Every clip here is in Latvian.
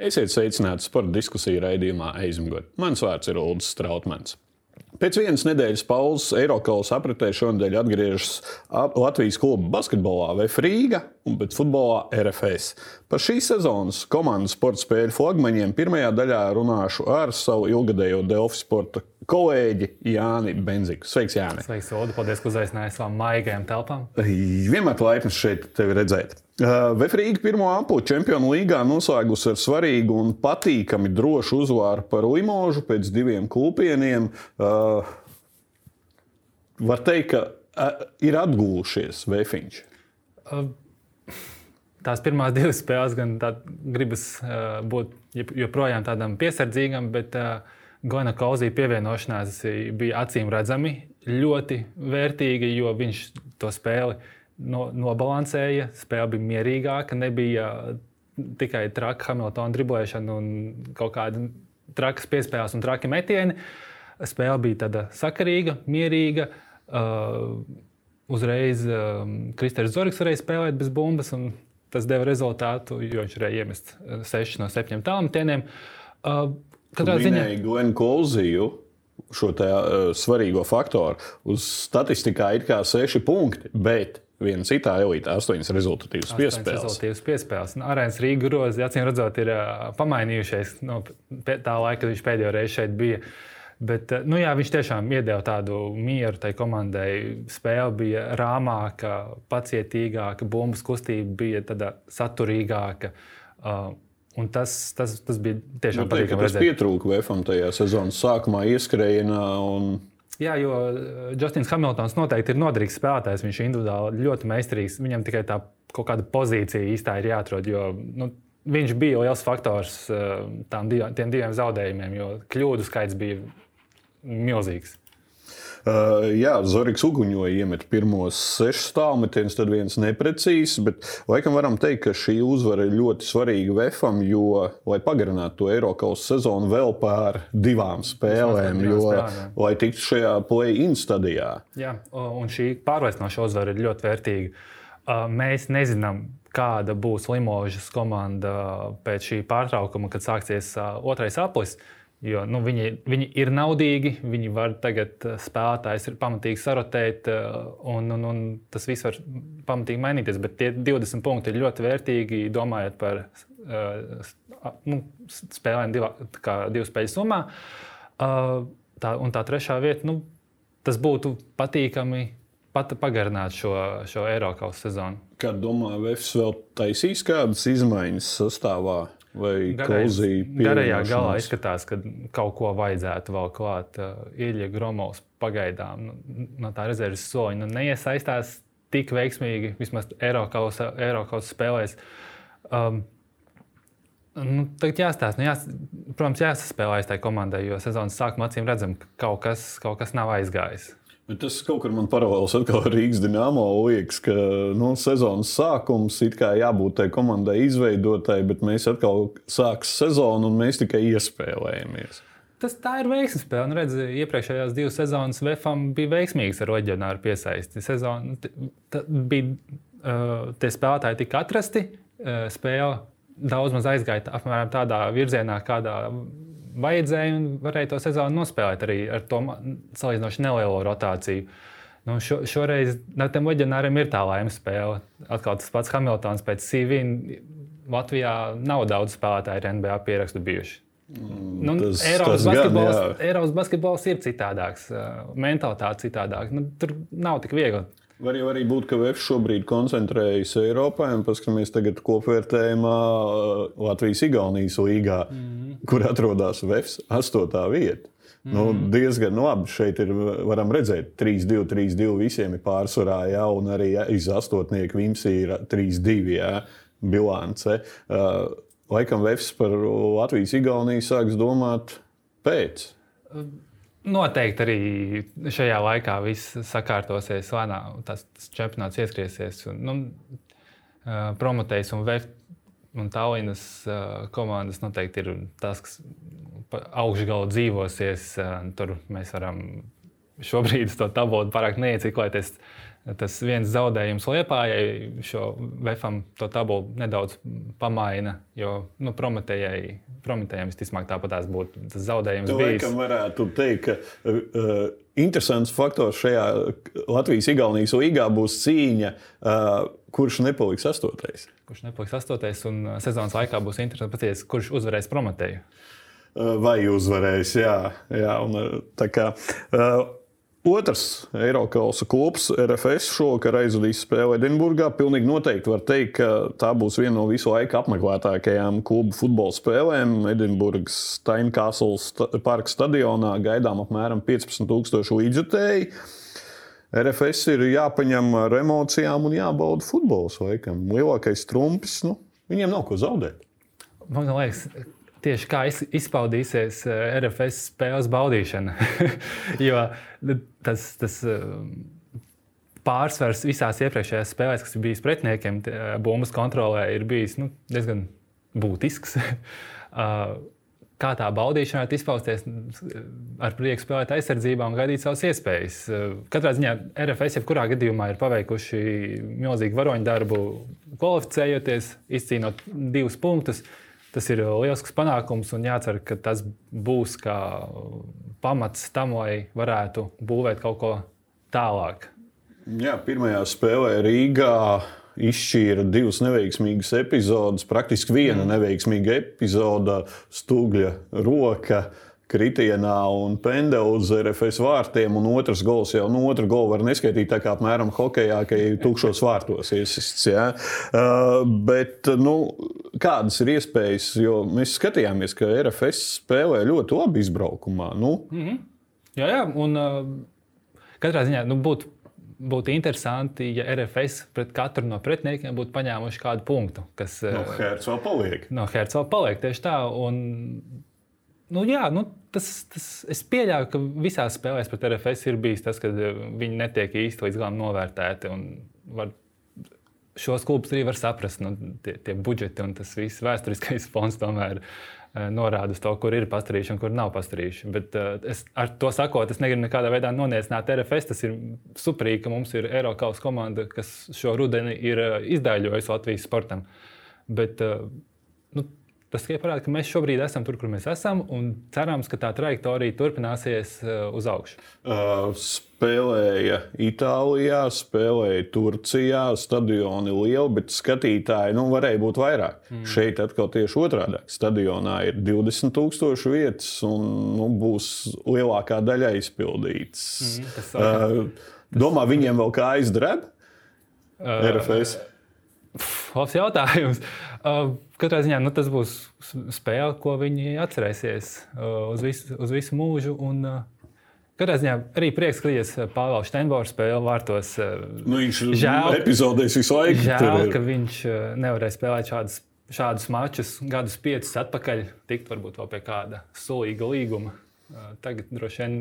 Esiet sveicināti sporta diskusiju raidījumā Eizmgot. Mans vārds ir Ulrichs Strautmans. Pēc vienas nedēļas pauzes Eiropas apritē šonadēļ atgriežas Latvijas kluba basketbolā VF Rīga un pēc futbolā RFS. Par šīs sezonas komandas sporta spēļu flagmaņiem pirmajā daļā runāšu ar savu ilgadējo Delfi sporta kolēģi Jāni Benziku. Sveiks, Jāni! Sveiks, Odu! Paldies, ka uzaicinājāt savām maigajām telpām. Vienmēr laipni šeit tevi redzēt. Vefrīga pirmo apli čempionu līgā noslēgusi ar svarīgu un patīkami drošu uzvaru par Limožu pēc diviem klūpieniem. Uh, var teikt, ka uh, ir atgūšies Vēfiņš. Tās pirmās divas spēles gan gribas uh, būt joprojām tādam piesardzīgam, bet Gona Kauzija pievienošanās bija acīm redzami ļoti vērtīga, jo viņš to spēli no, nobalansēja, spēle bija mierīgāka, nebija tikai traka Hamiltona driblēšana un kaut kāda trakas piespēles un traki metieni. Spēle bija tāda sakarīga, mierīga. Uh, uzreiz uh, Kristers Zorgs varēja spēlēt bez bumbas, un tas deva rezultātu, jo viņš varēja iemest 6 no 7 tālmetieniem. Uh, katrā ziņā Glenu Kolziju šo tā, uh, svarīgo faktoru. Uz statistikā ir kā 6 punkti, bet Viena citā elite, astoņas rezultatīvas piespēles. Rezultatīvas piespēles. Nu, Arēnas Rīgas grozi, acīm redzot, ir uh, pamainījušies no tā laika, kad viņš pēdējo reizi šeit bija. Bet, nu, jā, viņš tiešām iedeva tādu mieru tai komandai. Spēle bija rāmāka, pacietīgāka, bumbas kustība bija saturīgāka. Uh, Un tas, tas, tas bija tiešām nu, patīkami. Tas pietrūka VFM tajā sezonas sākumā, ieskrējienā. Un... Jā, jo Justins Hamiltons noteikti ir noderīgs spēlētājs. Viņš ir individuāli ļoti meistarīgs. Viņam tikai tā kaut kāda pozīcija īstā ir jāatrod. Jo, nu, viņš bija liels faktors eh, div, tiem diviem zaudējumiem, jo kļūdu skaits bija milzīgs. Uh, jā, Zorgs uguņoja, iemet pirmos sešus tālmetienus, tad viens neprecīzs. Bet laikam varam teikt, ka šī uzvara ir ļoti svarīga Vefam, jo, lai pagarinātu to Eiropas sezonu vēl pār divām spēlēm, jo, spēlēm, lai tiktu šajā play-in stadijā. Jā, un šī pārliecinoša uzvara ir ļoti vērtīga. Uh, mēs nezinām, kāda būs Limožas komanda pēc šī pārtraukuma, kad sāksies uh, otrais aplis. Uh, Jo nu, viņi, viņi ir naudīgi, viņi var tagad eh, spēlētājs pamatīgi sarotēt, eh, un, un, un tas viss var pamatīgi mainīties. Bet tie 20 punkti ir ļoti vērtīgi, domājot par uh, nu, spēlēm divā, divu spēļu summā. Tā, un tā trešā vieta, nu, tas būtu patīkami pat pagarināt šo, šo Eiropas sezonu. Kā domā, Vēfs vēl taisīs kādas izmaiņas sastāvā? Vai Kozija. Garajā galā izskatās, ka kaut ko vajadzētu vēl klāt. Uh, Ilja Gromovs pagaidām nu, no tā rezerves soļa nu, neiesaistās tik veiksmīgi, vismaz Eiropas spēlēs. Um, Nu, tagad jāstāsta, nu, jās, protams, jāsaspēlējas tajā komandai, jo sezonas sākumā acīm redzam, ka kaut kas, kaut kas nav aizgājis. Bet tas kaut kur man paralēlis atkal Rīgas dīnāmo liekas, ka nu, sezonas sākums ir jābūt tai komandai izveidotai, bet mēs atkal sāksim sezonu un mēs tikai iespēlējamies. Tas tā ir veiksmes spēle. Nu, redz, iepriekšējās divas sezonas VFam bija veiksmīgas ar reģionāru piesaisti. Sezona, bija, uh, tie spēlētāji tika atrasti, uh, spēle daudz maz aizgāja apmēram tādā virzienā, kādā vajadzēja un varēja to sezonu nospēlēt arī ar to salīdzinoši nelielu rotāciju. Nu, šo, šoreiz tam leģionāram ir tā laimes spēle. Atkal tas pats Hamiltons pēc CV. Latvijā nav daudz spēlētāju ar NBA pierakstu bijuši. Mm, nu, tas, Eiropas, tas basketbols, gan, Eiropas basketbols ir citādāks, mentalitāte citādāka. Nu, tur nav tik viegli Var jau arī būt, ka VF šobrīd koncentrējas Eiropā, un paskatāmies tagad kopvērtējumā uh, Latvijas-Igaunijas līgā, mm -hmm. kur atrodas VF 8. vieta. Mm. Nu, mhm. diezgan labi. Šeit ir, varam redzēt, 3-2, 3-2 visiem ir pārsvarā, jā, un arī jā, iz astotnieku Vimsī ir 3-2 jā, bilance. Uh, laikam Vēfs par Latvijas-Igauniju sāks domāt pēc. Uh. Noteikti arī šajā laikā viss sakārtosies, lēnām tas, tas čempionāts ieskriesies. Un, nu, uh, promotējs un VF un Tallinas uh, komandas noteikti ir tas, kas augšgalā dzīvosies. Uh, tur mēs varam šobrīd to tabulu pārāk neieciklēties. Tas viens zaudējums Lietpājai šo Vefam to tabulu nedaudz pamaina. Jo nu, Prometējai, Prometējai visticamāk tāpat būtu tas zaudējums. Tev bijis. varētu teikt, ka uh, interesants faktors šajā Latvijas-Igaunijas līgā būs cīņa, uh, kurš nepaliks astotais. Kurš nepaliks astotais un sezonas laikā būs interesanti paties, kurš uzvarēs Prometēju. Vai uzvarēs, jā. jā un, tā kā, uh, Otrs Eiropas klubs, RFS, šovakar aizvadīs spēli Edinburgā. Pilnīgi noteikti var teikt, ka tā būs viena no visu laiku apmeklētākajām klubu futbola spēlēm. Edinburgas Steinkasls parka stadionā gaidām apmēram 15,000 līdzjutēji. RFS ir jāpaņem ar emocijām un jābauda futbols. Laikam. Lielākais trumpis, nu, viņiem nav ko zaudēt. Man liekas, tieši kā izpaudīsies eh, RFS spēles baudīšana. jo tas, tas eh, pārsvars visās iepriekšējās spēlēs, kas ir bijis pretiniekiem, bumbas kontrolē, ir bijis nu, diezgan būtisks. Kā tā baudīšana varētu izpausties, ar prieku spēlēt aizsardzībā un gaidīt savas iespējas. Katrā ziņā RFS jebkurā gadījumā ir paveikuši milzīgu varoņu darbu, kvalificējoties, izcīnot divus punktus. Uh, Tas ir liels panākums un jācer, ka tas būs kā pamats tam, lai varētu būvēt kaut ko tālāk. Jā, pirmajā spēlē Rīgā izšķīra divas neveiksmīgas epizodes. Praktiski viena mm. neveiksmīga epizode, stūgļa roka kritienā un pendē uz RFS vārtiem, un otrs gols jau no nu, otru golu var neskaitīt tā kā apmēram hokeja, ka ir tukšos vārtos iesists. Ja? Uh, bet nu, kādas ir iespējas, jo mēs skatījāmies, ka RFS spēlē ļoti labi izbraukumā. Nu. Mm -hmm. Jā, jā, un uh, katrā ziņā nu, būtu būtu interesanti, ja RFS pret katru no pretiniekiem būtu paņēmuši kādu punktu. Kas, no Herca vēl paliek. No Herca vēl paliek tieši tā. Un Nu, jā, nu, tas, tas, es pieļauju, ka visās spēlēs pret RFS ir bijis tas, ka eh, viņi netiek īsti līdz galam novērtēti. Var, šos klubus arī var saprast. Nu, tie, tie budžeti un tas viss vēsturiskais fons tomēr uh, norāda uz to, kur ir pastarījuši un kur nav pastarījuši. Bet uh, es ar to sakot, es negribu nekādā veidā noniecināt RFS. Tas ir superīgi, ka mums ir Eiropas komanda, kas šo rudeni ir izdēļojusi Latvijas sportam. Bet, uh, Tas tikai parāda, ka mēs šobrīd esam tur, kur mēs esam, un cerams, ka tā trajektorija turpināsies uh, uz augšu. Uh, spēlēja Itālijā, spēlēja Turcijā, stadioni lieli, bet skatītāji nu, varēja būt vairāk. Mm. Šeit atkal tieši otrādi. Stadionā ir 20,000 vietas, un nu, būs lielākā daļa izpildīts. Mm, uh, domā, viņiem vēl kā aizdreb? Uh, RFS. Labs jautājums. Uh, katrā ziņā nu, tas būs spēle, ko viņi atcerēsies uh, uz, visu, uz visu mūžu. Un, uh, katrā ziņā arī prieks, ka ies Pāvils Steinbors spēle vārtos. Nu, viņš žēl, epizodēs visu laiku. Žēl, ka viņš nevarēja spēlēt šādus, šādus mačus gadus piecus atpakaļ, tikt varbūt vēl pie kāda sulīga līguma. Tagad droši vien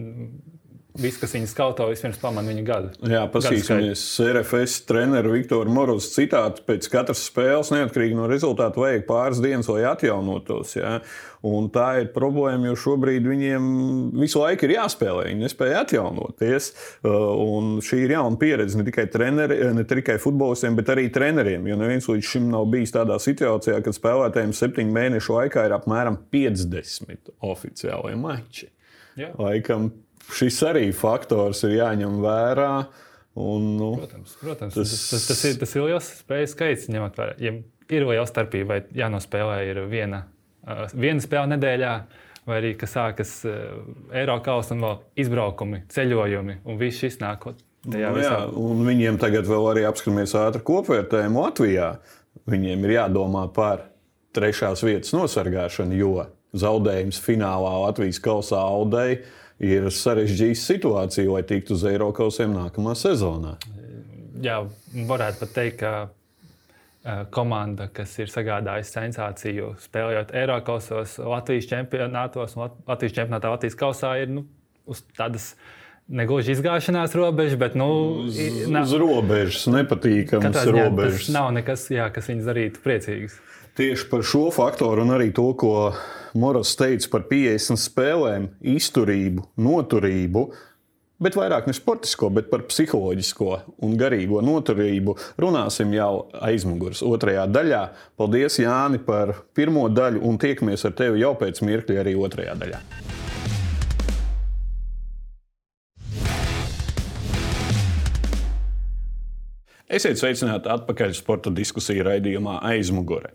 Viss, kas viņu skauto, vispirms pamana viņa gadu. Jā, paskatīsimies RFS treneru Viktoru Morozu citātu. Pēc katras spēles, neatkarīgi no rezultātu, vajag pāris dienas, lai atjaunotos. Jā. Un tā ir problēma, jo šobrīd viņiem visu laiku ir jāspēlē. Viņi nespēja atjaunoties. Uh, un šī ir jauna pieredze ne tikai, treneri, ne tikai futbolistiem, bet arī treneriem. Jo neviens līdz šim nav bijis tādā situācijā, kad spēlētājiem septiņu mēnešu laikā ir apmēram 50 oficiālie mači. Jā. Laikam šis arī faktors ir jāņem vērā. Un, nu, protams, protams tas, tas, tas, ir, tas liels spēļu skaits. Ņemot vērā, ja ir liela starpība, vai jānospēlē ir viena, viena spēle nedēļā, vai arī kas sākas Eiropas un vēl izbraukumi, ceļojumi, un viss šis nāk. Nu, jā, un viņiem tagad vēl arī apskatāmies ātri kopvērtējumu Latvijā. Viņiem ir jādomā par trešās vietas nosargāšanu, jo zaudējums finālā Latvijas kausā Audei ir sarežģīta situācija, lai tiktu uz Eiropausiem nākamā sezonā. Jā, varētu pat teikt, ka uh, komanda, kas ir sagādājusi sensāciju, spēlējot Eiropasos, Latvijas čempionātos un Latvijas čempionātā Latvijas kausā, ir nu, uz tādas negluži izgāšanās robežas, bet nu, uz, nav, uz robežas, nepatīkamas robežas. Tas nav nekas, jā, kas viņus darītu priecīgus. Tieši par šo faktoru un arī to, ko Moros teica par 50 spēlēm, izturību, noturību. bet vairāk ne sportisko, bet par psiholoģisko un garīgo noturību runāsim jau aizmugures otrajā daļā. Paldies, Jāni, par pirmo daļu, un tiekamies ar tevi jau pēc mirkļa arī otrajā daļā. Esiet sveicināti atpakaļ sporta diskusiju raidījumā aizmugure.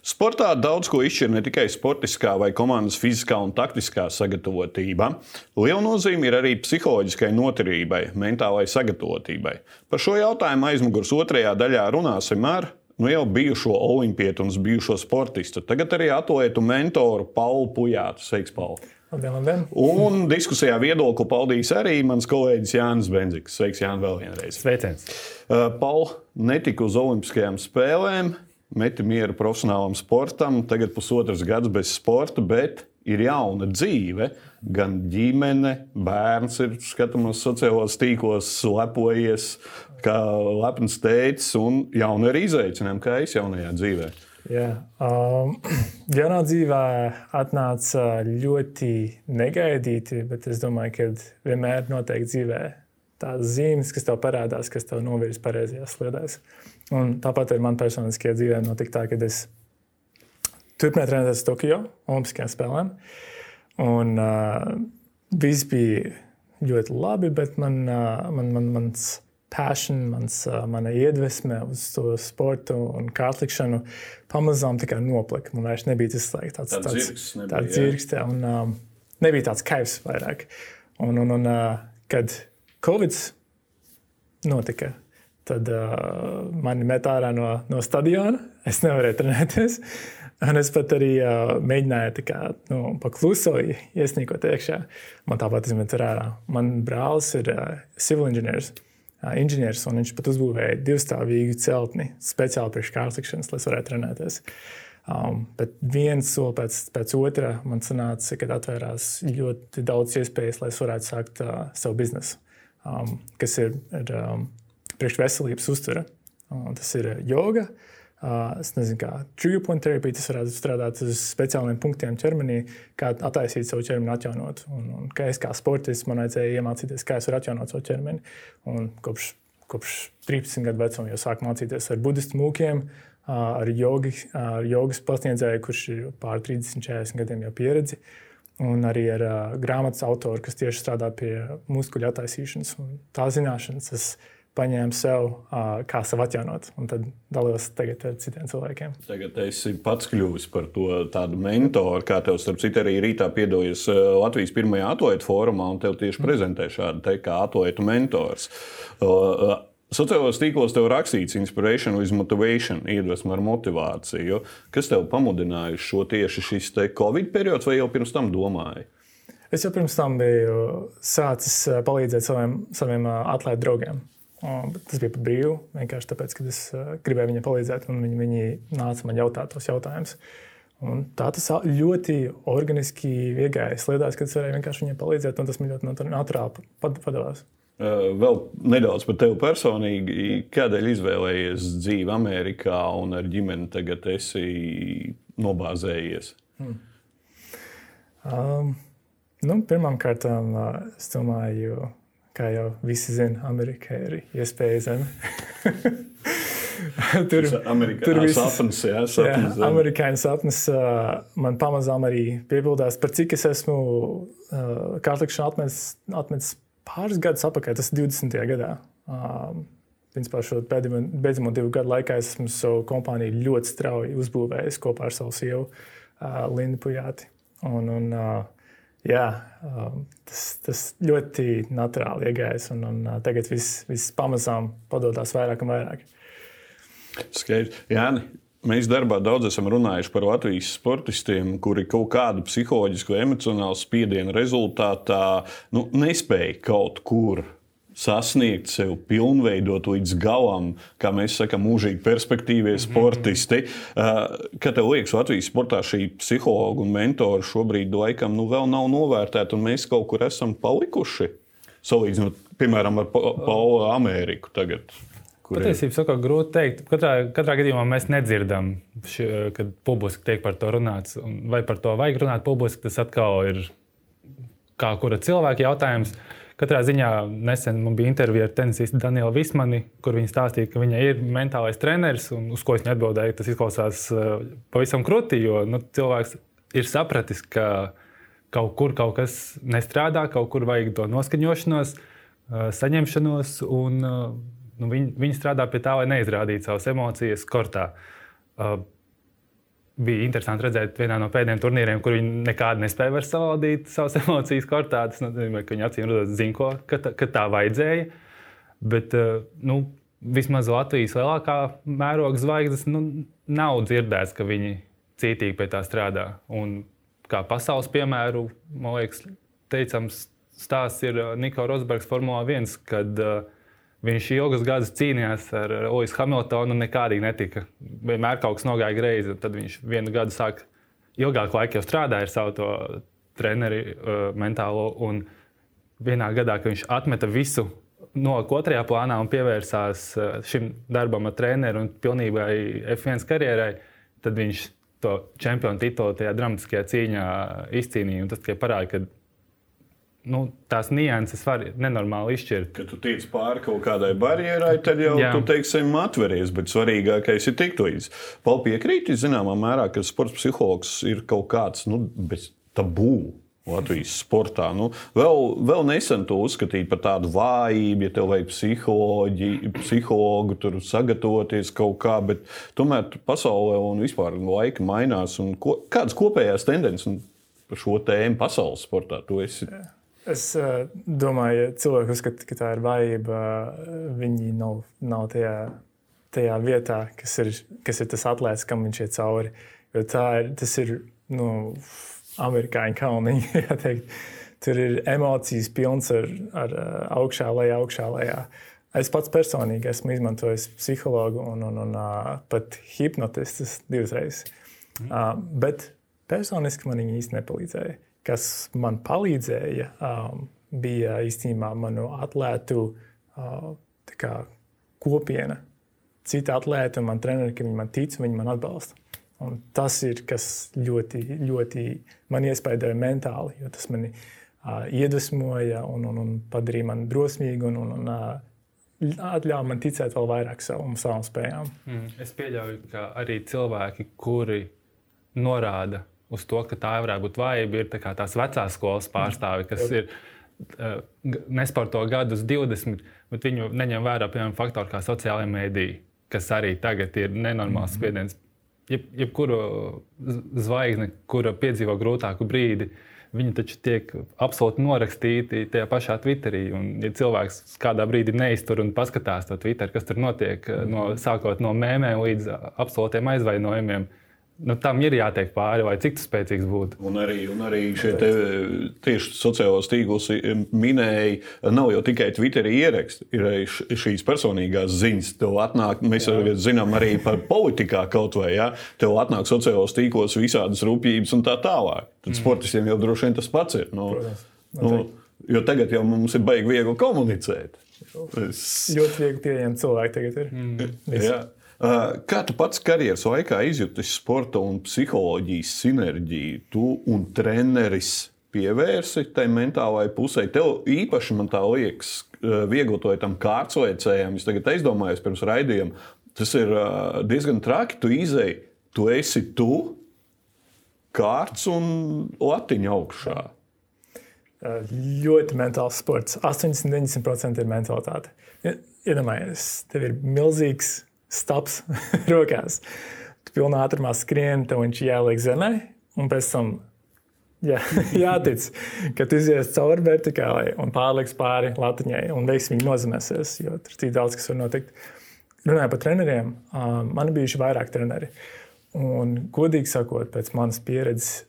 Sportā daudz ko izšķir ne tikai sportiskā vai komandas fiziskā un taktiskā sagatavotība. Liela nozīme ir arī psiholoģiskai noturībai, mentālai sagatavotībai. Par šo jautājumu aizmugures otrajā daļā runāsim ar nu jau bijušo olimpietu un bijušo sportistu, tagad arī atlētu mentoru Paulu Pujātu. Sveiks, Pauli! Labdien, labdien. Un diskusijā viedokli paudīs arī mans kolēģis Jānis Benziks. Sveiks, Jānis, vēl vienreiz. Sveiciens. Uh, Paul netika uz Olimpiskajām spēlēm, meti mieru profesionālam sportam, tagad pusotrs gads bez sporta, bet ir jauna dzīve. Gan ģimene, bērns ir skatāms sociālajos tīklos, lepojies, kā lepns teicis, un jauna ir izaicinājuma, kā es jaunajā dzīvēm. Jā, um, jaunā dzīvē atnāca ļoti negaidīti, bet es domāju, ka vienmēr noteikti dzīvē tādas zīmes, kas tev parādās, kas tev novirs pareizajās sliedēs. Un tāpat arī man personiskajā dzīvē notika tā, ka es turpināju trenēties Tokio Olimpiskajām spēlēm. Un uh, viss bija ļoti labi, bet man, uh, man, man, mans passion, mans, mana iedvesme uz to sportu un kārtlikšanu pamazām tikai noplika. Man vairs nebija tas like, tāds tāds dzirks, nebija, tāds dzirks tā, un um, nebija tāds kaivs vairāk. Un, un, un uh, kad Covid notika, tad uh, mani met ārā no, no stadiona. Es nevarēju trenēties. Un es pat arī uh, mēģināju kā, nu, pakluso iesnīkot iekšā. Man tāpat izmet ārā. Man brālis ir uh, civil inženieris inženieris, un viņš pat uzbūvēja divstāvīgu celtni speciāli priekš kārtikšanas, lai varētu trenēties. Um, bet viens soli pēc, pēc otra man sanāca, kad atvērās ļoti daudz iespējas, lai es varētu sākt uh, savu biznesu, um, kas ir, ir um, priekš veselības uztvere. Um, tas ir joga, uh, Es nezinu, kā trigger point terapija, tas varētu strādāt uz speciāliem punktiem ķermenī, kā attaisīt savu ķermeni, atjaunot. Un, un kā es kā sportists man vajadzēja iemācīties, kā es varu atjaunot savu ķermeni. Un kopš, kopš 13 gadu vecuma jau sāku mācīties ar budistu mūkiem, ar, jogi, ar jogas pasniedzēju, kurš ir pār 30, 40 gadiem jau pieredzi. Un arī ar uh, grāmatas autoru, kas tieši strādā pie muskuļu attaisīšanas. Un tā zināšanas, es, paņēmu sev, kā sev atjaunot, un tad dalos tagad ar citiem cilvēkiem. Tagad esi pats kļuvis par to tādu mentoru, kā tev, starp citu, arī rītā piedalījies Latvijas pirmajā atlētu fórumā, un tev tieši prezentē šādu te kā atlētu mentors. Sociālajos tīklos tev rakstīts inspiration with motivation, iedvesma ar motivāciju. Kas tev pamudināja šo tieši šis Covid periods, vai jau pirms tam domāji? Es jau pirms tam biju sācis palīdzēt saviem, saviem atlētu draugiem. Tas bija par brīvu, vienkārši tāpēc, ka es gribēju viņai palīdzēt, un viņi, viņi nāca man jautāt tos jautājumus. Un tā tas ļoti organiski iegāja. Es liedāju, ka es varēju vienkārši viņai palīdzēt, un tas man ļoti naturāli padavās. Vēl nedaudz par tevi personīgi. Kādēļ izvēlējies dzīvi Amerikā un ar ģimeni tagad esi nobāzējies? Hmm. Um, nu, Pirmkārt, es domāju, kā jau visi zina, Amerikā ir iespēja zeme. tur tur viss sapnis, jā, sapnis, jā, amerikāņu sapnis man pamazām arī piebildās, par cik es esmu kārtlikšanu atmetis, atmetis pāris gadus atpakaļ, tas 20. gadā. Principā šo pēdējo divu gadu laikā es esmu savu kompāniju ļoti strauji uzbūvējis kopā ar savu sievu Lindu Pujāti. Un, un, uh, jā, um, tas, tas ļoti naturāli iegājās. Un, un uh, tagad viss, viss pamazām padodas vairāk un vairāk. Skaidrs. Jāni, mēs darbā daudz esam runājuši par Latvijas sportistiem, kuri kaut kādu psiholoģisku, emocionālu spiedienu rezultātā nu, nespēja kaut kur sasniegt sevi, pilnveidot līdz galam, kā mēs sakām, mūžīgi perspektīvie mhm. sportisti. Uh, kā tev liekas, Latvijas sportā šī psihologa un mentora šobrīd laikam nu, vēl nav novērtēta, un mēs kaut kur esam palikuši? Salīdzinot, piemēram, ar Paulu Ameriku tagad. Patiesībā sakot, grūti pateikt. Katrā, katrā gadījumā mēs nedzirdam, ši, kad publiski tiek par to runāts. Vai par to vajag runāt publiski, tas atkal ir kā kura cilvēka jautājums. Katrā ziņā nesen man bija intervija ar tenisistu Danielu Vismani, kur viņa stāstīja, ka viņa ir mentālais treneris, un uz ko viņa atbildēja, tas izklausās uh, pavisam krūti, jo nu, cilvēks ir sapratis, ka kaut kur kaut kas nestrādā, kaut kur vajag to noskaņošanos, uh, saņemšanos, un uh, nu, viņi, viņi strādā pie tā, lai neizrādītu savas emocijas kortā bija interesanti redzēt vienā no pēdējiem turnīriem, kur viņi nekādi nespēja vairs savaldīt savas emocijas kortā. Tas nozīmē, ka viņi acīm redzot, zina, ko, ka, tā, ka tā vajadzēja. Bet eh, nu, vismaz Latvijas lielākā mēroga zvaigznes nu, nav dzirdēts, ka viņi cītīgi pie tā strādā. Un kā pasaules piemēru, man liekas, teicams stāsts ir eh, Niko Rosbergs Formula 1, kad uh, Viņš ilgus gadus cīnījās ar Oļu Hamiltonu un nekādīgi netika. Vienmēr kaut kas nogāja greizi. Tad viņš vienu gadu sāk ilgāku laiku jau strādāja ar savu treneri uh, mentālo. Un vienā gadā, kad viņš atmeta visu noliku otrajā plānā un pievērsās uh, šim darbam ar treneru un pilnībai F1 karjerai, tad viņš to čempionu titulu tajā dramatiskajā cīņā izcīnīja. Tas tikai parāda, ka nu, tās nianses var nenormāli izšķirt. Kad tu tiec pāri kaut kādai barjerai, tad jau Jā. tu teiksim, atveries, bet svarīgākais ir tikt līdzi. Pauli piekrīt, zināmā mērā, ka sports psihologs ir kaut kāds nu, tabū. Latvijas sportā. Nu, vēl, vēl nesen to uzskatīja par tādu vājību, ja tev vajag psihologu, tur sagatavoties kaut kā, bet tomēr pasaulē un vispār laika mainās. Ko, kādas kopējās tendences par šo tēmu pasaules sportā tu esi? Es uh, domāju, ja cilvēki uzskata, ka tā ir vājība. Viņi nav, nav tajā, tajā vietā, kas ir, kas ir tas atlēts, kam viņš iet cauri. Jo ir, tas ir nu, amerikāņu kalniņi. Tur ir emocijas pilns ar, ar augšā, lejā, augšā, lejā. Es pats personīgi esmu izmantojis psihologu un, un, un pat hipnotistus divas reizes. Mm. Uh, bet personiski man viņi īsti nepalīdzēja kas man palīdzēja, um, bija īstenībā manu atlētu uh, kā, kopiena. Citi atlēti un man treneri, ka viņi man tic, viņi man atbalsta. Un tas ir kas ļoti, ļoti man iespaidoja mentāli, jo tas mani uh, iedvesmoja un, un, un padarīja mani drosmīgu un, un, un uh, atļāva man ticēt vēl vairāk savam, savām spējām. Mm, es pieļauju, ka arī cilvēki, kuri norāda uz to, ka tā varētu būt vājība, ir tā tās vecās skolas pārstāvi, kas ir uh, nesporto gadus 20, bet viņu neņem vērā, piemēram, faktori kā sociālajā mēdī, kas arī tagad ir nenormāls mhm. spiediens. Jeb, jebkuru zvaigzni, kura piedzīvo grūtāku brīdi, viņi taču tiek absolūti norakstīti tajā pašā Twitterī. Un, ja cilvēks kādā brīdī neiztur un paskatās to Twitter, kas tur notiek, no, sākot no mēmēm līdz absolūtiem aizvainojumiem, nu, tam ir jātiek pāri, lai cik tas spēcīgs būtu. Un arī, un arī šeit tieši sociālos tīklus minēja, nav jau tikai Twitterī ieraksti, ir arī šīs personīgās ziņas. Tev atnāk, mēs arī zinām arī par politikā kaut vai, ja? tev atnāk sociālos tīklos visādas rūpības un tā tālāk. Tad mm. sportistiem jau droši vien tas pats ir. Nu, Protams, nu, jo tagad jau mums ir baigi viegli komunicēt. Es... Ļoti viegli pieejami cilvēki tagad ir. Mm. Kā tu pats karjeras laikā izjūti sporta un psiholoģijas sinerģiju? Tu un treneris pievērsi tai mentālajai pusē. Tev īpaši man tā liekas, vieglotoja tam kārtsveicējiem. Es tagad aizdomājos pirms raidījuma. Tas ir diezgan traki. Tu izēji, tu esi tu, kārts un latiņa augšā. Ļoti mentāls sports. 80-90% ir mentalitāte. Iedomājieties, tev ir milzīgs stāps rokās. Tu pilnā ātrumā skrieni, tev viņš jāliek zemē, un pēc tam jā, jātic, ka tu izies cauri vertikālai un pārliks pāri latiņai un veiksmīgi nozemēsies, jo tur ir tik daudz, kas var notikt. Runājot par treneriem, man ir bijuši vairāk treneri. Un, godīgi sakot, pēc manas pieredzes,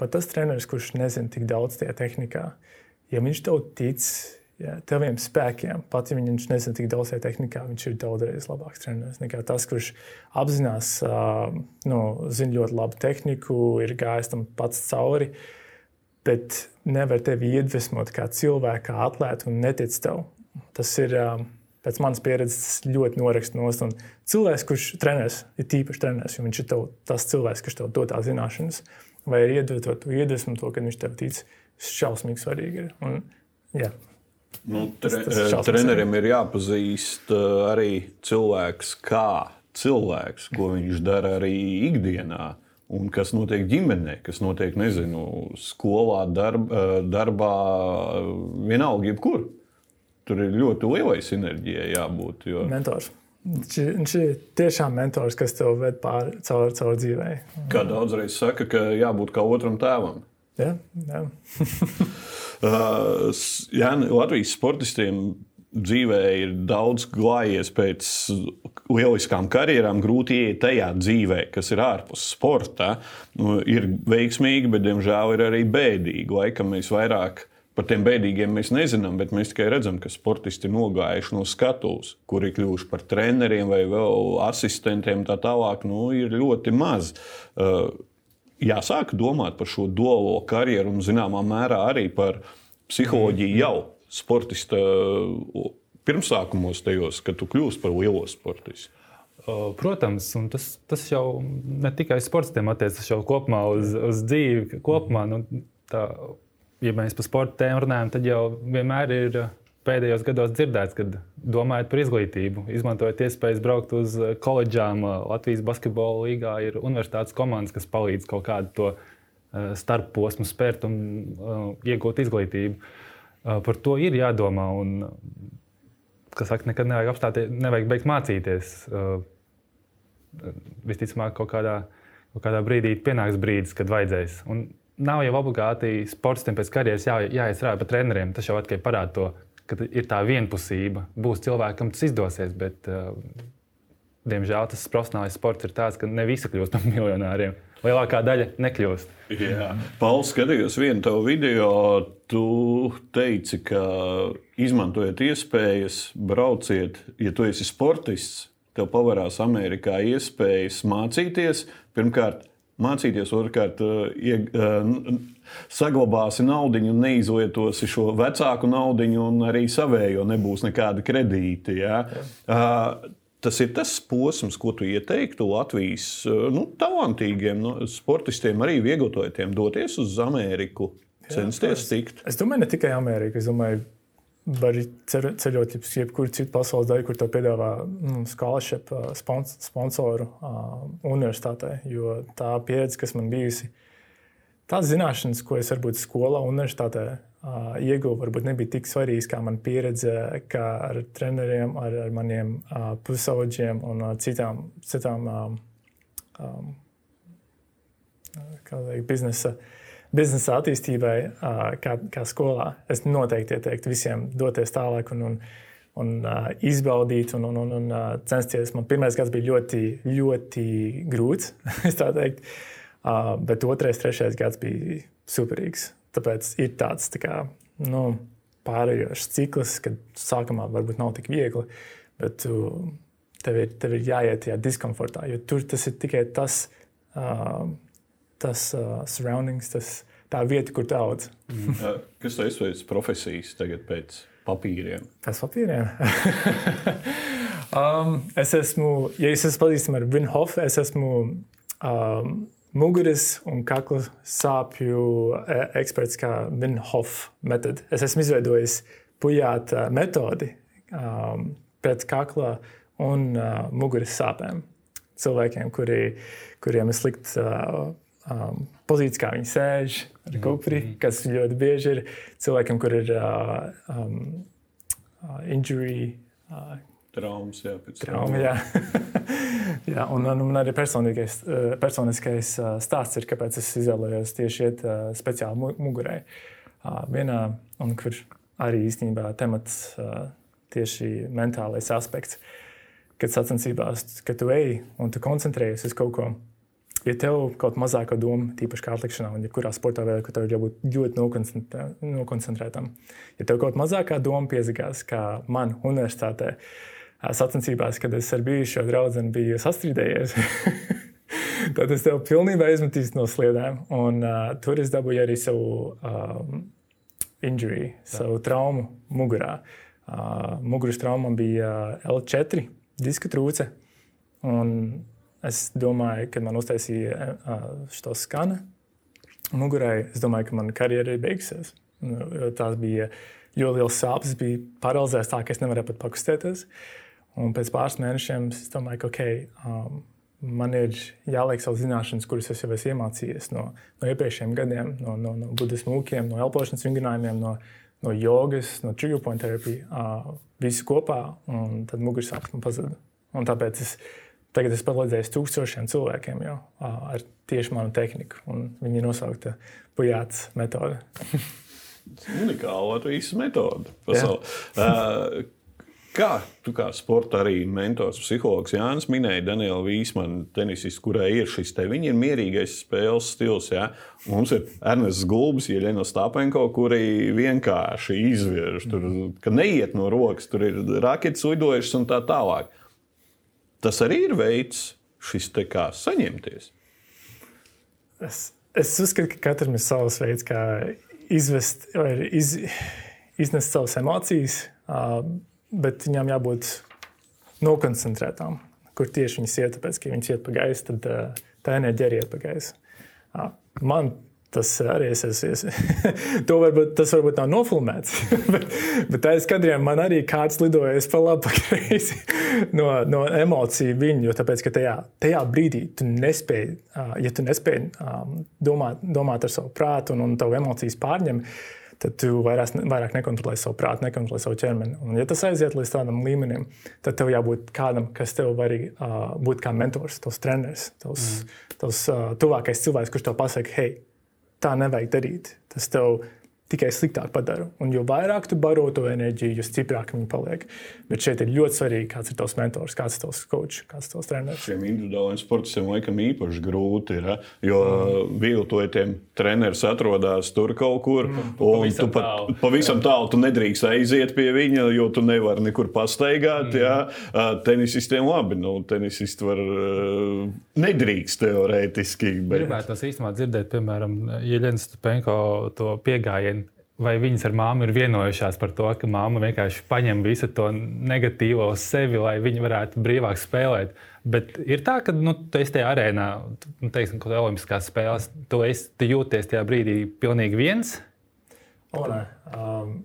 pat tas treneris, kurš nezina tik daudz tajā tehnikā, ja viņš tev tic, jā, taviem spēkiem. Pat ja viņš nezina tik daudz tajā tehnikā, viņš ir daudzreiz labāks treneris nekā tas, kurš apzinās, nu, zina ļoti labu tehniku, ir gājis tam pats cauri, bet nevar tevi iedvesmot kā cilvēku, kā atlētu un netic tev. Tas ir. Pēc manas pieredzes ļoti norakst no stūra. Cilvēks, kurš trenēs, ir tīpaši trenēs, jo viņš ir tev, tas cilvēks, kurš tev dod tās zināšanas, vai ir iedot to iedvesmu, to, ka viņš tev tic, šausmīgi svarīgi ir. Un, jā, Nu, tre, tas, tas trenerim ir jāpazīst arī cilvēks kā cilvēks, ko viņš dara arī ikdienā. Un kas notiek ģimenē, kas notiek, nezinu, skolā, darb, darbā, vienalga, jebkur. Tur ir ļoti lielai sinerģijai jābūt. Jo... Mentors. Viņš ir tiešām mentors, kas tev ved pāri caur, caur dzīvē. Kā daudzreiz saka, ka jābūt kā otram tēvam. Jā, jā. uh, jā, Latvijas sportistiem dzīvē ir daudz glājies pēc lieliskām karjerām, grūti iet tajā dzīvē, kas ir ārpus sporta. Nu, ir veiksmīgi, bet, diemžēl, ir arī bēdīgi. Laikam mēs vairāk Par tiem bēdīgiem mēs nezinām, bet mēs tikai redzam, ka sportisti ir nogājuši no skatuves, kuri kļuvuši par treneriem vai vēl asistentiem. Tā tālāk nu, ir ļoti maz. Uh, jāsāk domāt par šo duālo karjeru un zināmā mērā arī par psiholoģiju jau sportista pirmsākumos, tajos, kad tu kļūsi par lielo sportistu. Protams, un tas, tas jau ne tikai sportistiem attiecas, tas jau kopumā uz, uz dzīvi. Kopumā, nu, tā, ja mēs par sporta tēmu runājam, tad jau vienmēr ir pēdējos gados dzirdēts, kad domājot par izglītību, izmantojot iespējas braukt uz uh, koledžām. Uh, Latvijas basketbola līgā ir universitātes komandas, kas palīdz kaut kādu to starpposmu spērt un iegūt izglītību. Par to ir jādomā. Un, kas saka, nekad nevajag apstāties, nevajag beigt mācīties. Visticamāk, kaut kādā, kaut kādā brīdī pienāks brīdis, kad vajadzēs. Un nav jau obligāti sportistiem pēc karjeras jā, jāiestrādā par treneriem. Tas jau tikai parāda to, ka ir tā vienpusība. Būs cilvēkam tas izdosies, bet, uh, diemžēl, tas profesionālais sports ir tāds, ka ne visi kļūst par miljonāriem. Lielākā daļa nekļūst. Jā, Pauls, skatījos vienu tavu video. Tu teici, ka izmantojot iespējas, brauciet, ja tu esi sportists, tev pavarās Amerikā iespējas mācīties. Pirmkārt, mācīties, otrkārt, ieg, saglabāsi naudu neizlietosi šo vecāku naudu, un arī savējo nebūs nekāda kredīta. Ja? Jā. Tas ir tas posms, ko tu ieteiktu Latvijas nu, talantīgiem nu, sportistiem, arī vieglotājiem, doties uz Ameriku, censties tikt. Es domāju, ne tikai Ameriku. Es domāju, var ceļot uz jebkuru citu pasaules daļu, kur te piedāvā nu, scholarship spons sponsoru uh, universitātē. Jo tā pieredze, kas man bijusi, tās zināšanas, ko es varbūt skolā, universitātē uh, ieguvu, varbūt nebija tik svarīgas kā man pieredze kā ar treneriem, ar, ar maniem uh, pusauģiem un uh, citām, citām um, um, biznesa uh, biznesa attīstībai, kā, kā skolā, es noteikti ieteiktu visiem doties tālāk un, un, un izbaudīt un, un, un, un censties. Man pirmais gads bija ļoti, ļoti grūts, uh, bet otrais, trešais gads bija superīgs. Tāpēc ir tāds tā kā, nu, pārējošs cikls, kad sākumā varbūt nav tik viegli, bet tu, tev, ir, tev ir jāiet tajā diskomfortā, jo tur tas ir tikai tas. Uh, tas uh, surroundings, tas, tā vieta, kur tu audz. Mm. Kas tev ir profesijas tagad pēc papīriem? Pēc papīriem? um, es esmu, ja es esmu pazīstams ar Vinhofu, es esmu um, muguras un kakla sāpju e, eksperts kā Vinhofu metode. Es esmu izveidojis pujāta metodi um, pret kakla un uh, muguras sāpēm. Cilvēkiem, kuri, kuriem ir slikts uh, um, pozīcija, kā viņi sēž ar kupri, kas ļoti bieži ir cilvēkiem, kur ir uh, um, uh, injury. Uh, Traumas, jā, trauma. Jā. jā, un, un man arī uh, personiskais uh, stāsts ir, kāpēc es izvēlējos tieši iet uh, speciāli mugurai. Vienā, un kur arī īstenībā temats tieši mentālais aspekts, kad sacensībās, kad tu ej un tu koncentrējies uz kaut ko ja tev kaut mazāka doma, tīpaši kā atlikšanā, un jebkurā sportā veidā, ka tev ir jābūt ļoti nokoncentrētam, ja tev kaut mazākā doma piezagās, kā man universitātē, sacensībās, kad es ar bijušo draugu biju sastrīdējies. Tad es tev pilnībā izmetīšu no sliedēm. Un, uh, tur es dabūju arī savu um, injury, savu traumu mugurā. Uh, muguras trauma bija L4 diska trūce. Un Es domāju, kad man uztaisīja šo skanu mugurai, es domāju, ka mana karjera ir beigusies. Nu, tās bija jo liels sāpes bija paralizēts tā, ka es nevarēju pat pakustēties. Un pēc pāris mēnešiem es domāju, ka okay, um, man ir jāliek savas zināšanas, kuras es jau esmu iemācījies no, no iepriekšējiem gadiem, no, no, no budismu mūkiem, no elpošanas vingrinājumiem, no, no jogas, no trigger point terapijas, uh, visu kopā, un tad mugursāpes man pazuda. Un tāpēc es tagad esmu palīdzējis tūkstošiem cilvēkiem jau ar tieši manu tehniku, un viņi ir nosaukta pujāts metode. Unikāla Latvijas metode. Uh, Kā tu kā sporta arī mentors, psihologs Jānis minēja, Daniela Vīsmana, tenisists, kurai ir šis te, viņa ir mierīgais spēles stils. Ja? Mums ir Ernests Gulbis, Jeļena Stāpenko, kuri vienkārši izvērš, tur, ka neiet no rokas, tur ir raketas lidojušas un tā tālāk. Tas arī ir veids, šis te kā saņemties. Es, es uzskatu, ka katram ir savs veids, kā izvest iz, iznest savas emocijas. Bet viņām jābūt nokoncentrētām. Kur tieši viņas iet, tāpēc, ka viņas iet pa gaisu, tad tā enerģija arī iet pa gaisu. Man tas arī es, es, es to varbūt, tas varbūt nav nofilmēts. bet, bet aiz kadriem man arī kāds lidojas pa labi, kreisi no, no emociju viņu. Jo tāpēc, ka tajā, tajā brīdī tu nespēji, ja tu nespēji domāt, domāt ar savu prātu un, un tavu emocijas pārņemt, tad tu vairāk, vairāk nekontrolē savu prātu, nekontrolē savu ķermeni. Un, ja tas aiziet līdz tādam līmenim, tad tev jābūt kādam, kas tev var uh, būt kā mentors, tavs treneris, tavs, mm. tavs uh, tuvākais cilvēks, kurš tev pasaka, hei, tā nevajag darīt. Tas tev tikai sliktāk padara. Un jo vairāk tu baro to enerģiju, jo stiprāk viņi paliek. Bet šeit ir ļoti svarīgi, kāds ir tavs mentors, kāds ir tavs coach, kāds ir tavs treneris. Šiem individuāliem sportistiem laikam īpaši grūti ir, jo mm. viltojotiem treneris atrodas tur kaut kur, mm. un tu pat tālu. pavisam tālu tu nedrīkst aiziet pie viņa, jo tu nevari nekur pastaigāt. Mm. Jā. Tenisistiem labi, nu, tenisisti var nedrīkst teorētiski. Bet... Gribētu tas īstenībā dzirdēt, piemēram, Jeļens Penko to piegājienu vai viņas ar māmu ir vienojušās par to, ka māma vienkārši paņem visu to negatīvo uz sevi, lai viņi varētu brīvāk spēlēt. Bet ir tā, ka nu, tu esi tajā arēnā, nu, teiksim, kaut kādā olimpiskās spēlēs, tu, esi, tu jūties tajā brīdī pilnīgi viens. O, nē. um,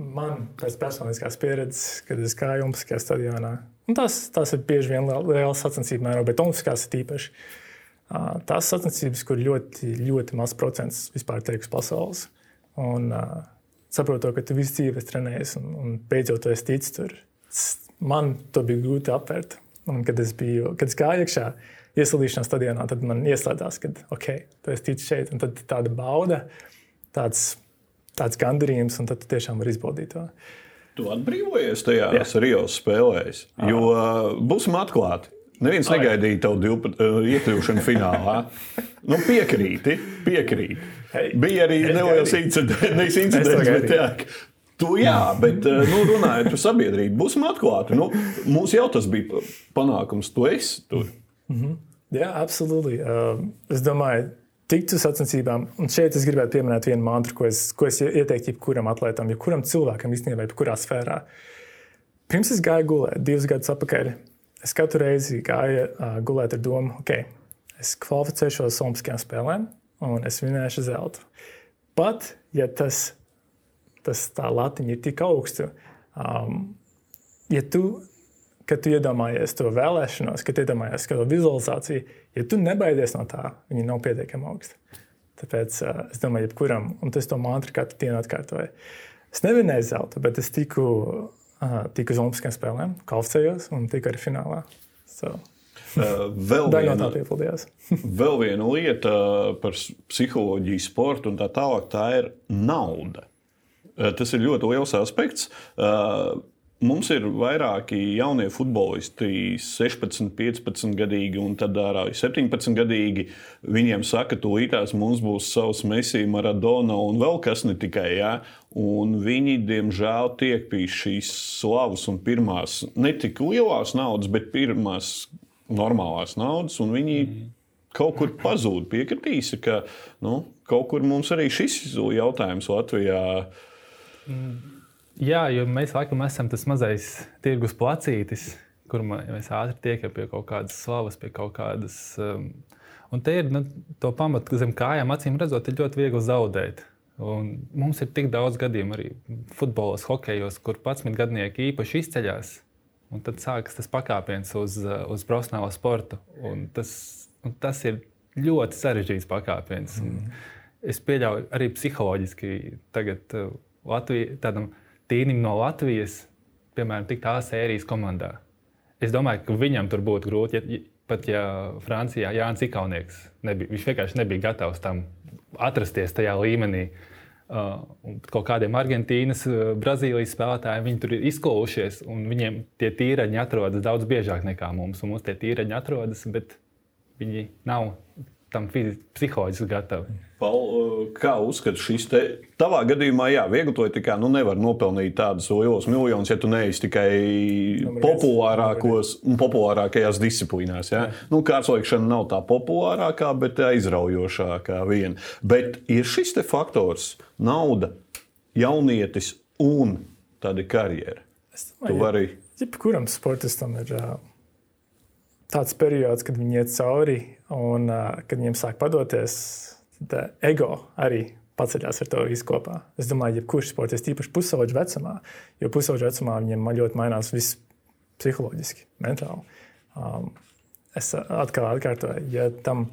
man pēc personiskās pieredzes, kad es gāju Olimpiskajā stadionā, tas, tas ir bieži vien liels sacensību mērogs, bet Olimpiskās ir īpaši. Uh, tās sacensības, kur ļoti, ļoti maz procents vispār tiek uz pasaules. Un uh, saprotu, ka tu visu dzīvi trenējies, un, un beidzot es ticu tur. Man to bija grūti apvērt. Un, kad es biju, kad es gāju iekšā, iesaistīšanās stadionā, tad man ieslēdzās, ka, ok, tu esi ticis šeit, un tad tāda bauda, tāds, tāds gandarījums, un tad tu tiešām vari izbaudīt to. Tu atbrīvojies tajās Rio spēlēs, jo būsim atklāti. Neviens negaidīja tavu uh, iekļūšanu finālā. Nu, piekrīti, piekrīti. Hey, Bija arī neliels incidents, incidents bet jā, Tu, jā, bet eh, nu, runājot par sabiedrību, būsim atklāti. Nu, mums jau tas bija panākums, tu esi tur. Mm -hmm. Jā, absolūti. Uh, es domāju, tikt uz sacensībām, un šeit es gribētu pieminēt vienu mantru, ko es, ko es ieteiktu jebkuram atlētam, jebkuram cilvēkam īstenībā, jebkurā sfērā. Pirms es gāju gulēt, divus gadus atpakaļ, es katru reizi gāju uh, gulēt ar domu, ok, es kvalificēšos Olimpiskajām spēlēm un es vinēšu zeltu. Pat ja tas, tas tā latiņa ir tik augsta, um, ja tu, kad tu iedomājies to vēlēšanos, kad iedomājies to vizualizāciju, ja tu nebaidies no tā, viņi nav pietiekami augsti. Tāpēc uh, es domāju, jebkuram, un tas to mantru katru dienu atkārtoju. Es nevinēju zeltu, bet es tiku, uh, tiku uz Olimpiskajām spēlēm, kvalificējos un tiku arī finālā. So. Uh, vēl, viena, vēl viena lieta par psiholoģiju, sportu un tā tālāk, tā ir nauda. Uh, tas ir ļoti liels aspekts. Uh, mums ir vairāki jaunie futbolisti, 16, 15 gadīgi un tad arī 17 gadīgi. Viņiem saka, ka tūlītās mums būs savs Messi, Maradona un vēl kas ne tikai. Ja? Un viņi, diemžēl, tiek pie šīs slavas un pirmās, ne tik lielās naudas, bet pirmās normālās naudas, un viņi mm. kaut kur pazūd. Piekritīsi, ka nu, kaut kur mums arī šis jautājums Latvijā. Mm. Jā, jo mēs laikam esam tas mazais tirgus placītis, kur mēs ātri tiekam pie kaut kādas slavas, pie kaut kādas. Um, un te ir nu, to pamatu zem kājām, acīm redzot, ir ļoti viegli zaudēt. Un mums ir tik daudz gadījumu arī futbolos, hokejos, kur 11 gadnieki īpaši izceļas. Un tad sākas tas pakāpiens uz, uz profesionālo sportu. Un tas, un tas ir ļoti sarežģīts pakāpiens. Mm. Es pieļauju arī psiholoģiski, tagad uh, Latvija, tādam tīnim no Latvijas, piemēram, tikt A sērijas komandā. Es domāju, ka viņam tur būtu grūti, ja, pat ja Francijā Jānis Ikaunieks nebija, viņš vienkārši nebija gatavs tam atrasties tajā līmenī. Uh, kaut kādiem Argentīnas, uh, Brazīlijas spēlētājiem viņi tur ir izkolušies, un viņiem tie tīraņi atrodas daudz biežāk nekā mums. Mums tie tīraņi atrodas, bet viņi nav tam fiziski, psiholoģiski gatavi. Paul, uh, kā uzskati šis te? Tavā gadījumā, jā, viegli to tikai nu, nevar nopelnīt tādus lielos miljonus, ja tu neesi tikai populārākos, populārākajās disciplīnās. Ja? Nu, Kārslēgšana nav tā populārākā, bet aizraujošākā viena. Bet ir šis te faktors, nauda, jaunietis un tāda karjera. Es domāju, ka jebkuram sportistam ir tāds periods, kad viņi iet cauri un uh, kad viņiem sāk padoties, tad ego arī paceļās ar to visu kopā. Es domāju, ka jebkurš sportists, īpaši pusauģu vecumā, jo pusauģu vecumā viņiem ļoti mainās viss psiholoģiski, mentāli. Um, es atkal atkārtoju, ja tam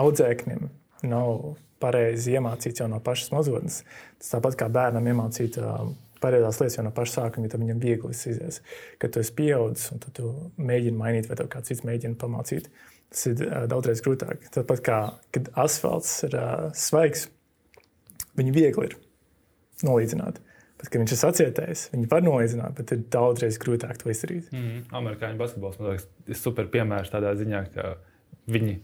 audzēknim nav pareizi iemācīts jau no pašas mazotnes. Tas tāpat kā bērnam iemācīt uh, pareizās lietas jau no paša sākuma, ja viņam viegli izies. Kad tu esi pieaudzis un tu mēģini mainīt, vai tev kāds cits mēģina pamācīt, tas ir uh, daudzreiz grūtāk. Tāpat kā kad asfalts ir uh, svaigs, viņu viegli ir nolīdzināt. Bet, kad viņš ir sacietējis, viņi var nolīdzināt, bet ir daudzreiz grūtāk to izdarīt. Mm. Amerikāņu basketbols man liekas, ir super piemērs tādā ziņā, ka viņi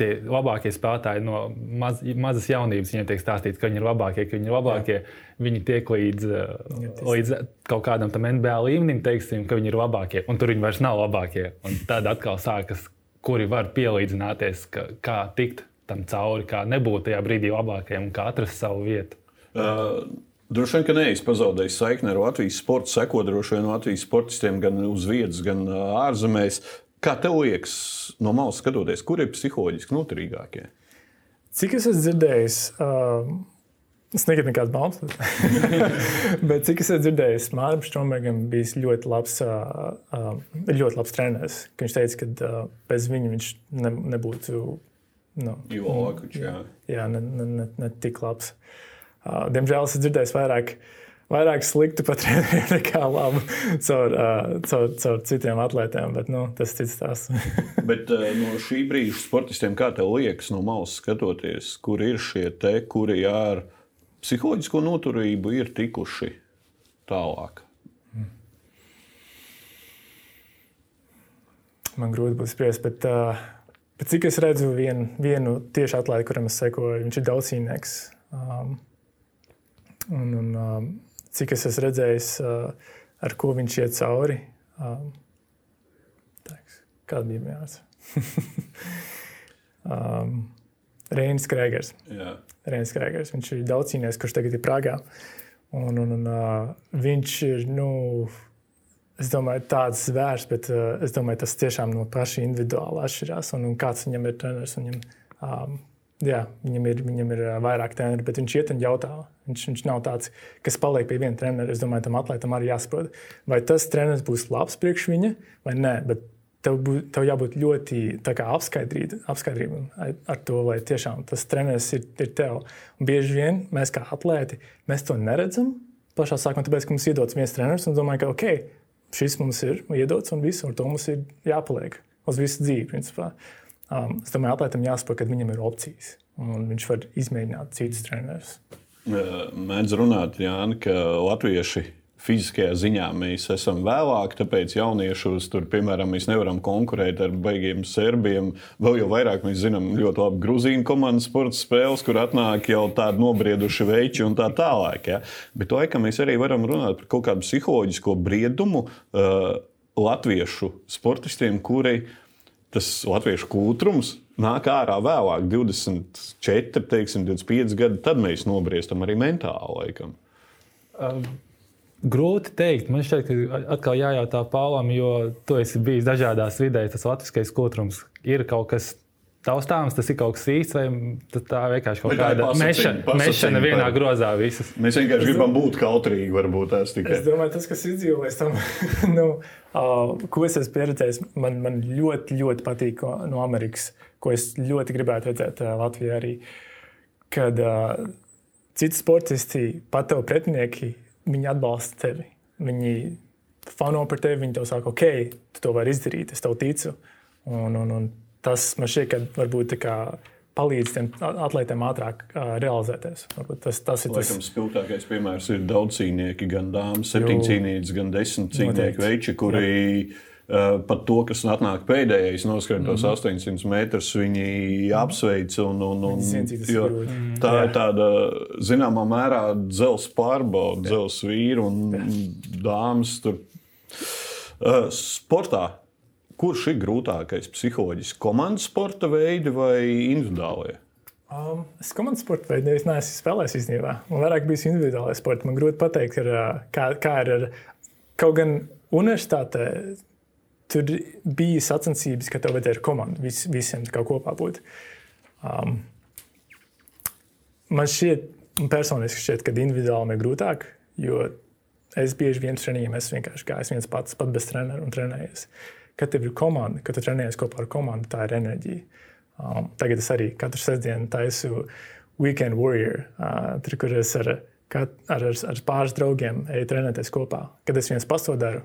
tie labākie spēlētāji no maz, mazas jaunības. Viņiem tiek stāstīts, ka viņi ir labākie, ka viņi ir labākie. Jā. Viņi tiek līdz, Jā, līdz kaut kādam tam NBA līmenim, teiksim, ka viņi ir labākie, un tur viņi vairs nav labākie. Un tad atkal sākas, kuri var pielīdzināties, ka, kā tikt tam cauri, kā nebūt tajā brīdī labākajam un kā atrast savu vietu. Uh. Droši vien, ka neesmu pazaudējis saikni ar Latvijas sporta, sekot droši vien Latvijas sportistiem gan uz vietas, gan ārzemēs. Kā tev liekas, no malas skatoties, kur ir psiholoģiski noturīgākie? Cik es esmu dzirdējis, uh, es negribu nekādas baumas, bet cik es esmu dzirdējis, Mārcis Strunbergam bija ļoti labs, uh, uh, ļoti labs treneris. Viņš teica, ka uh, bez viņa viņš ne, nebūtu. Nu, Ilākuč, jā, jā ne, ne, ne, ne tik labs. Uh, diemžēl es dzirdēju vairāk uh, vairāk sliktu par treneriem nekā labu caur, uh, caur, caur citiem atlētiem. Bet nu, tas ir cits stāsts. bet uh, no šī brīža sportistiem, kā tev liekas, no malas skatoties, kur ir šie te, kuri ar psiholoģisko noturību ir tikuši tālāk? Man grūti būs spriest, bet, uh, bet cik es redzu vien, vienu tieši atlēti, kuram es sekoju, viņš ir daudzcīnieks. Um, un, un, um, cik es esmu redzējis, ar ko viņš iet cauri. Kāda bija mērķis? um, Reinis Krēgers. Reinis Krēgers. Viņš ir daudz cīnījies, kurš tagad ir Prāgā. Un, un, un, uh, viņš ir, nu, es domāju, tāds zvērs, bet uh, es domāju, tas tiešām no paša individuāli atšķirās. Un, un kāds viņam ir treneris, viņam, um, jā, viņam, ir, viņam ir vairāk treneri, bet viņš iet un jautā Viņš, viņš nav tāds, kas paliek pie viena trenera. Es domāju, tam atlētam arī jāsaprot, vai tas treneris būs labs priekš viņa vai nē. Bet tev, bū, tev jābūt ļoti apskaidrītam ar to, vai tiešām tas treneris ir, ir tev. Un bieži vien mēs kā atlēti mēs to neredzam pašā sākumā, tāpēc, ka mums ir iedots viens treneris un domājam, ka ok, šis mums ir iedots un viss, un to mums ir jāpaliek uz visu dzīvi. Principā. Um, es domāju, atlētam jāsaprot, ka viņam ir opcijas un viņš var izmēģināt citus trenerus mēdz runāt, Jāni, ka latvieši fiziskajā ziņā mēs esam vēlāki, tāpēc jauniešus tur, piemēram, mēs nevaram konkurēt ar baigiem serbiem. Vēl jau vairāk mēs zinām ļoti labi grūzīnu komandas sporta spēles, kur atnāk jau tādi nobrieduši veči un tā tālāk. Ja? Bet laikam mēs arī varam runāt par kaut kādu psiholoģisko briedumu uh, latviešu sportistiem, kuri tas latviešu kūtrums nāk ārā vēlāk, 24, teiksim, 25 gadi, tad mēs nobriestam arī mentāli. Laikam. Um. Grūti teikt. Man šķiet, ka atkal jājautā Pāvlam, jo tu esi bijis dažādās vidēs. Tas latviskais kotrums ir kaut kas taustāms, tas ir kaut kas īsts, vai tā vienkārši kaut kāda mešana, mešana vienā par- grozā visas. Mēs vienkārši gribam būt kautrīgi, varbūt tas tikai. Es domāju, tas, kas izdzīvojas tam, nu, uh, ko es esmu pieredzējis, man, man ļoti, ļoti patīk no Amerikas, ko es ļoti gribētu redzēt uh, Latvijā arī. Kad uh, citi sportisti, pat tev pretinieki, viņi atbalsta tevi. Viņi fano par tevi, viņi tev saka, ok, tu to vari izdarīt, es tev ticu. Un, un, un tas man šķiet, ka varbūt tā kā palīdz tiem atlētiem ātrāk uh, realizēties. Varbūt Tas, tas ir tas, Laikam spilgtākais piemērs ir daudz cīnieki, gan dāmas, septiņu cīnītas, gan desmit cīnieku Noteikti. veči, kuri uh, pat to, kas atnāk pēdējais, noskrien tos Mhm. 800 metrus, viņi apsveic. Un, un, un, ir jo grūti. tā ir tāda zināmā mērā dzels pārbauda, dzels vīru un dāmas. Tur. Uh, sportā. Kurš ir grūtākais psiholoģiski? Komandas sporta veidi vai individuālie? Um, es komandas sporta veidu es neesmu spēlējis īstenībā. Man vairāk bijis individuālais sports. Man grūti pateikt, ar, uh, kā, kā ir ar kaut gan universitātē. Tur bija sacensības, ka tev vajadzēja ar komandu vis, visiem kopā būt. Um, man šķiet, man personiski šķiet, ka individuāli ir grūtāk, jo es bieži vien treniņiem esmu vienkārši gājis viens pats, pat bez treneru un trenējies. Kad tev ir komanda, kad tu trenējies kopā ar komandu, tā ir enerģija. Um, tagad es arī katru sestdienu taisu Weekend Warrior, uh, tur, kur es ar, ar, ar, ar pāris draugiem eju trenēties kopā. Kad es viens pats to daru,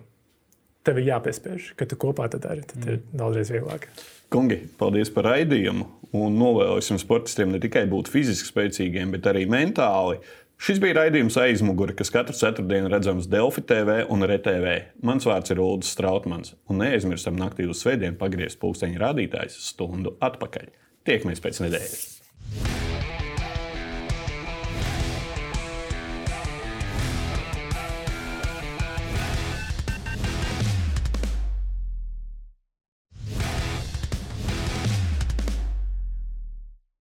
tev ir jāpiespiež. Kad tu kopā to dari, tad mm. ir daudzreiz vieglāk. Kungi, paldies par raidījumu. Un novēlosim sportistiem ne tikai būt fiziski spēcīgiem, bet arī mentāli. Šis bija raidījums aizmugure, kas katru ceturtdienu redzams Delfi TV un RTV. Mans vārds ir Ulrichs Strautmans. Un neaizmirstam naktī uz svētdienu pagriezt pulksteņa rādītājs stundu atpakaļ. Tiekamies pēc nedēļas!